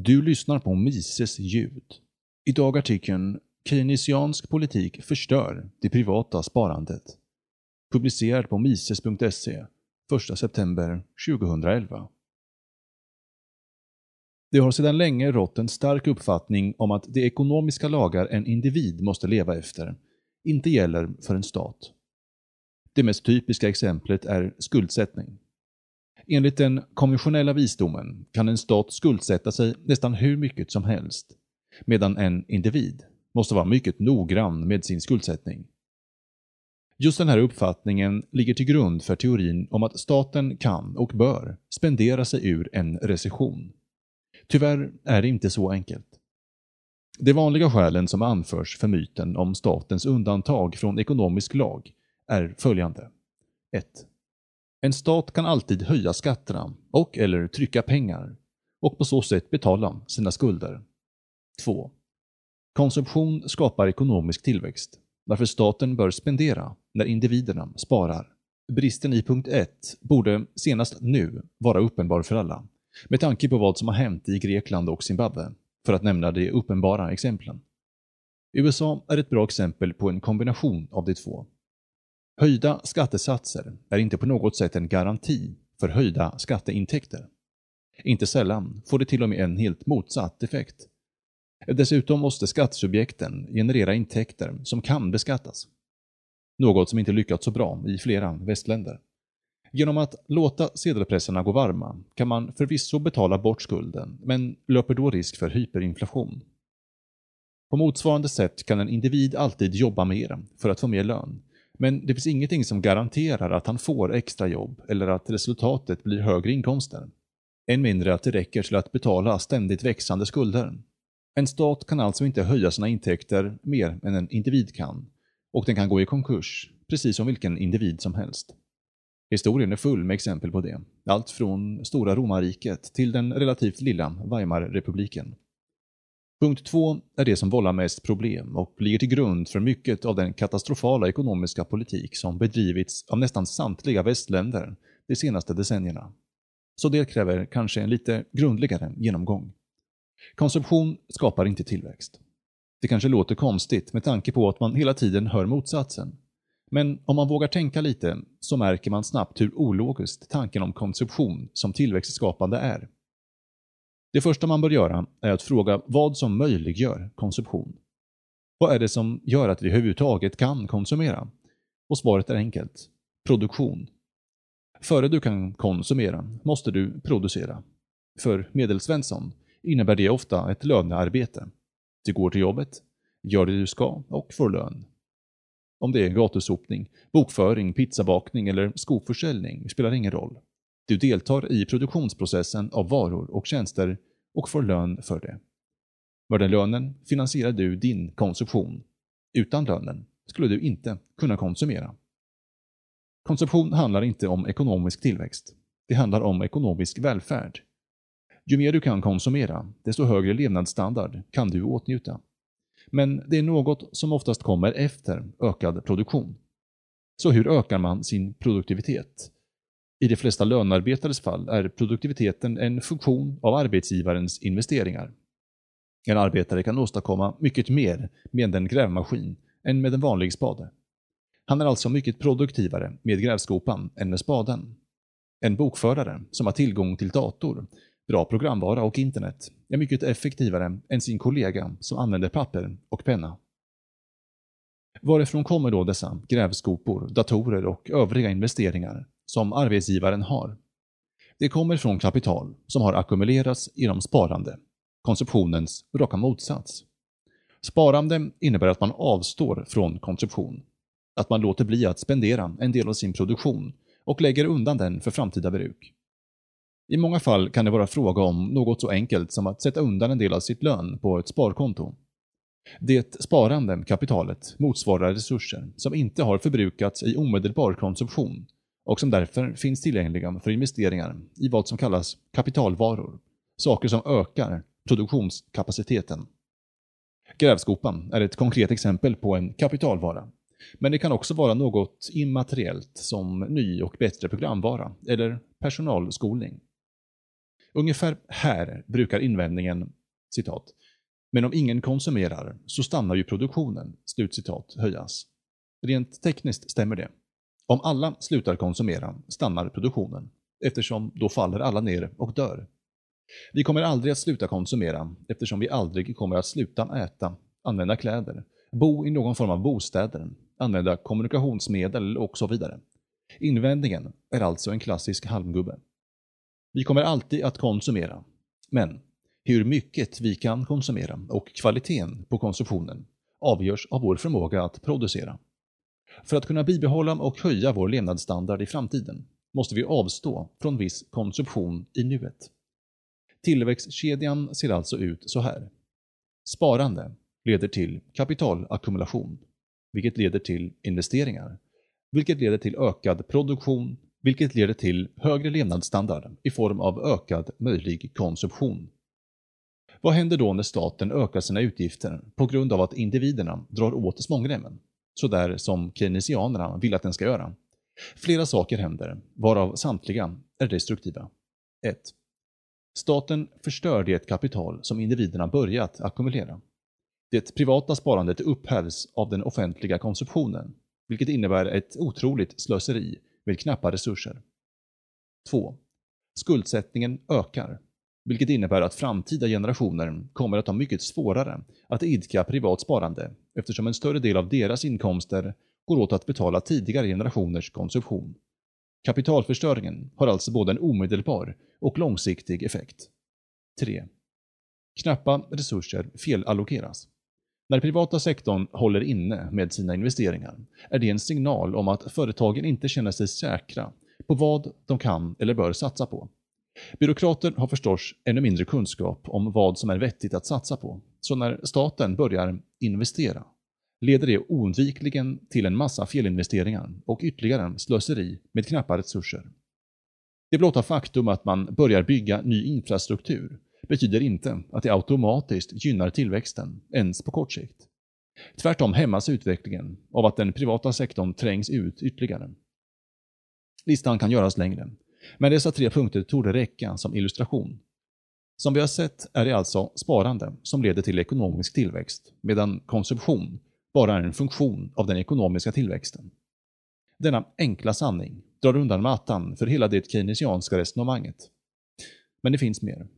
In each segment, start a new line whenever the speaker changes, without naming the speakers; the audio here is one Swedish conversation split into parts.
Du lyssnar på Mises ljud. Idag artikeln “Keynesiansk politik förstör det privata sparandet”. Publicerad på mises.se 1 september 2011. Det har sedan länge rått en stark uppfattning om att de ekonomiska lagar en individ måste leva efter inte gäller för en stat. Det mest typiska exemplet är skuldsättning. Enligt den konventionella visdomen kan en stat skuldsätta sig nästan hur mycket som helst, medan en individ måste vara mycket noggrann med sin skuldsättning. Just den här uppfattningen ligger till grund för teorin om att staten kan och bör spendera sig ur en recession. Tyvärr är det inte så enkelt. De vanliga skälen som anförs för myten om statens undantag från ekonomisk lag är följande. 1. En stat kan alltid höja skatterna och eller trycka pengar och på så sätt betala sina skulder. 2. Konsumtion skapar ekonomisk tillväxt, varför staten bör spendera när individerna sparar. Bristen i punkt 1 borde senast nu vara uppenbar för alla, med tanke på vad som har hänt i Grekland och Zimbabwe, för att nämna de uppenbara exemplen. USA är ett bra exempel på en kombination av de två. Höjda skattesatser är inte på något sätt en garanti för höjda skatteintäkter. Inte sällan får det till och med en helt motsatt effekt. Dessutom måste skattesubjekten generera intäkter som kan beskattas. Något som inte lyckats så bra i flera västländer. Genom att låta sedelpressarna gå varma kan man förvisso betala bort skulden, men löper då risk för hyperinflation. På motsvarande sätt kan en individ alltid jobba mer för att få mer lön, men det finns ingenting som garanterar att han får extra jobb eller att resultatet blir högre inkomster. Än mindre att det räcker till att betala ständigt växande skulder. En stat kan alltså inte höja sina intäkter mer än en individ kan, och den kan gå i konkurs, precis som vilken individ som helst. Historien är full med exempel på det, allt från stora romarriket till den relativt lilla Weimarrepubliken. Punkt 2 är det som vållar mest problem och ligger till grund för mycket av den katastrofala ekonomiska politik som bedrivits av nästan samtliga västländer de senaste decennierna. Så det kräver kanske en lite grundligare genomgång. Konsumtion skapar inte tillväxt. Det kanske låter konstigt med tanke på att man hela tiden hör motsatsen. Men om man vågar tänka lite så märker man snabbt hur ologiskt tanken om konsumtion som tillväxtskapande är. Det första man bör göra är att fråga vad som möjliggör konsumtion. Vad är det som gör att vi överhuvudtaget kan konsumera? Och svaret är enkelt. Produktion. Före du kan konsumera måste du producera. För Medelsvensson innebär det ofta ett lönearbete. Du går till jobbet, gör det du ska och får lön. Om det är gatusopning, bokföring, pizzabakning eller skoförsäljning spelar ingen roll. Du deltar i produktionsprocessen av varor och tjänster och får lön för det. Med den lönen finansierar du din konsumtion. Utan lönen skulle du inte kunna konsumera. Konsumtion handlar inte om ekonomisk tillväxt. Det handlar om ekonomisk välfärd. Ju mer du kan konsumera, desto högre levnadsstandard kan du åtnjuta. Men det är något som oftast kommer efter ökad produktion. Så hur ökar man sin produktivitet? I de flesta lönarbetares fall är produktiviteten en funktion av arbetsgivarens investeringar. En arbetare kan åstadkomma mycket mer med en grävmaskin än med en vanlig spade. Han är alltså mycket produktivare med grävskopan än med spaden. En bokförare som har tillgång till dator, bra programvara och internet är mycket effektivare än sin kollega som använder papper och penna. Varifrån kommer då dessa grävskopor, datorer och övriga investeringar som arbetsgivaren har. Det kommer från kapital som har ackumulerats genom sparande, konsumtionens raka motsats. Sparande innebär att man avstår från konsumtion, att man låter bli att spendera en del av sin produktion och lägger undan den för framtida bruk. I många fall kan det vara fråga om något så enkelt som att sätta undan en del av sitt lön på ett sparkonto. Det sparande kapitalet motsvarar resurser som inte har förbrukats i omedelbar konsumtion och som därför finns tillgängliga för investeringar i vad som kallas kapitalvaror, saker som ökar produktionskapaciteten. Grävskopan är ett konkret exempel på en kapitalvara, men det kan också vara något immateriellt som ny och bättre programvara eller personalskolning. Ungefär här brukar invändningen citat, “men om ingen konsumerar så stannar ju produktionen” slutcitat höjas. Rent tekniskt stämmer det. Om alla slutar konsumera stannar produktionen, eftersom då faller alla ner och dör. Vi kommer aldrig att sluta konsumera eftersom vi aldrig kommer att sluta äta, använda kläder, bo i någon form av bostäder, använda kommunikationsmedel och så vidare. Invändningen är alltså en klassisk halmgubbe. Vi kommer alltid att konsumera, men hur mycket vi kan konsumera och kvaliteten på konsumtionen avgörs av vår förmåga att producera. För att kunna bibehålla och höja vår levnadsstandard i framtiden måste vi avstå från viss konsumtion i nuet. Tillväxtkedjan ser alltså ut så här. Sparande leder till kapitalackumulation, vilket leder till investeringar, vilket leder till ökad produktion, vilket leder till högre levnadsstandard i form av ökad möjlig konsumtion. Vad händer då när staten ökar sina utgifter på grund av att individerna drar åt svångremmen? Sådär som keynesianerna vill att den ska göra. Flera saker händer, varav samtliga är destruktiva. 1. Staten förstör det kapital som individerna börjat ackumulera. Det privata sparandet upphävs av den offentliga konsumtionen, vilket innebär ett otroligt slöseri med knappa resurser. 2. Skuldsättningen ökar, vilket innebär att framtida generationer kommer att ha mycket svårare att idka privat sparande eftersom en större del av deras inkomster går åt att betala tidigare generationers konsumtion. Kapitalförstöringen har alltså både en omedelbar och långsiktig effekt. 3. Knappa resurser felallokeras. När privata sektorn håller inne med sina investeringar är det en signal om att företagen inte känner sig säkra på vad de kan eller bör satsa på. Byråkrater har förstås ännu mindre kunskap om vad som är vettigt att satsa på, så när staten börjar investera leder det oundvikligen till en massa felinvesteringar och ytterligare slöseri med knappa resurser. Det blotta faktum att man börjar bygga ny infrastruktur betyder inte att det automatiskt gynnar tillväxten, ens på kort sikt. Tvärtom hämmas utvecklingen av att den privata sektorn trängs ut ytterligare. Listan kan göras längre, men dessa tre punkter torde räcka som illustration. Som vi har sett är det alltså sparande som leder till ekonomisk tillväxt, medan konsumtion bara är en funktion av den ekonomiska tillväxten. Denna enkla sanning drar undan mattan för hela det keynesianska resonemanget. Men det finns mer.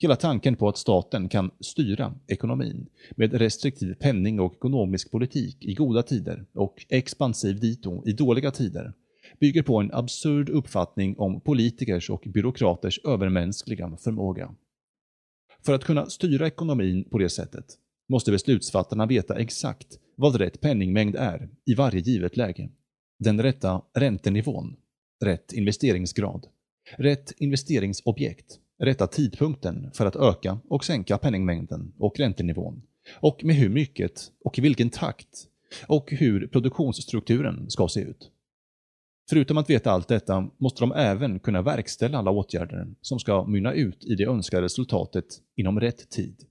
Hela tanken på att staten kan styra ekonomin med restriktiv penning och ekonomisk politik i goda tider och expansiv dito i dåliga tider bygger på en absurd uppfattning om politikers och byråkraters övermänskliga förmåga. För att kunna styra ekonomin på det sättet måste beslutsfattarna veta exakt vad rätt penningmängd är i varje givet läge. Den rätta räntenivån, rätt investeringsgrad, rätt investeringsobjekt, rätta tidpunkten för att öka och sänka penningmängden och räntenivån, och med hur mycket och i vilken takt, och hur produktionsstrukturen ska se ut. Förutom att veta allt detta måste de även kunna verkställa alla åtgärder som ska mynna ut i det önskade resultatet inom rätt tid.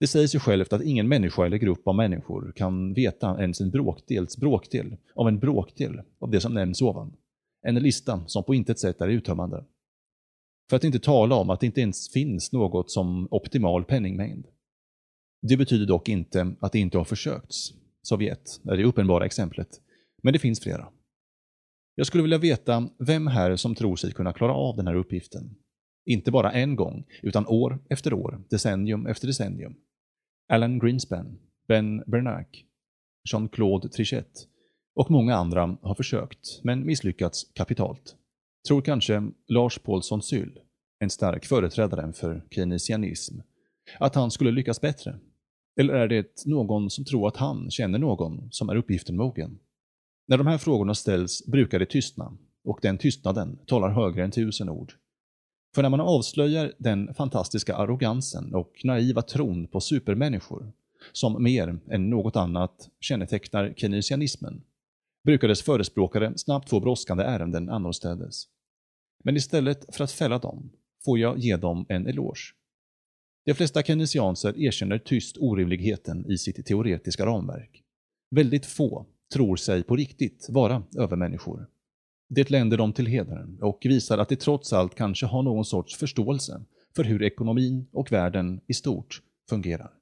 Det säger sig självt att ingen människa eller grupp av människor kan veta ens en bråkdels bråkdel av en bråkdel av det som nämns ovan. En lista som på intet sätt är uttömmande. För att inte tala om att det inte ens finns något som optimal penningmängd. Det betyder dock inte att det inte har försökts. Sovjet är det uppenbara exemplet, men det finns flera. Jag skulle vilja veta vem här som tror sig kunna klara av den här uppgiften. Inte bara en gång, utan år efter år, decennium efter decennium. Alan Greenspan, Ben Bernanke, Jean-Claude Trichet och många andra har försökt, men misslyckats kapitalt. Tror kanske Lars Paulsson-Syl, en stark företrädare för keynesianism, att han skulle lyckas bättre? Eller är det någon som tror att han känner någon som är uppgiften mogen? När de här frågorna ställs brukar det tystna, och den tystnaden talar högre än tusen ord. För när man avslöjar den fantastiska arrogansen och naiva tron på supermänniskor, som mer än något annat kännetecknar keynesianismen, brukar dess förespråkare snabbt få brådskande ärenden annorstädes. Men istället för att fälla dem, får jag ge dem en eloge. De flesta keynesianser erkänner tyst orimligheten i sitt teoretiska ramverk. Väldigt få tror sig på riktigt vara övermänniskor. Det länder dem till heder och visar att de trots allt kanske har någon sorts förståelse för hur ekonomin och världen i stort fungerar.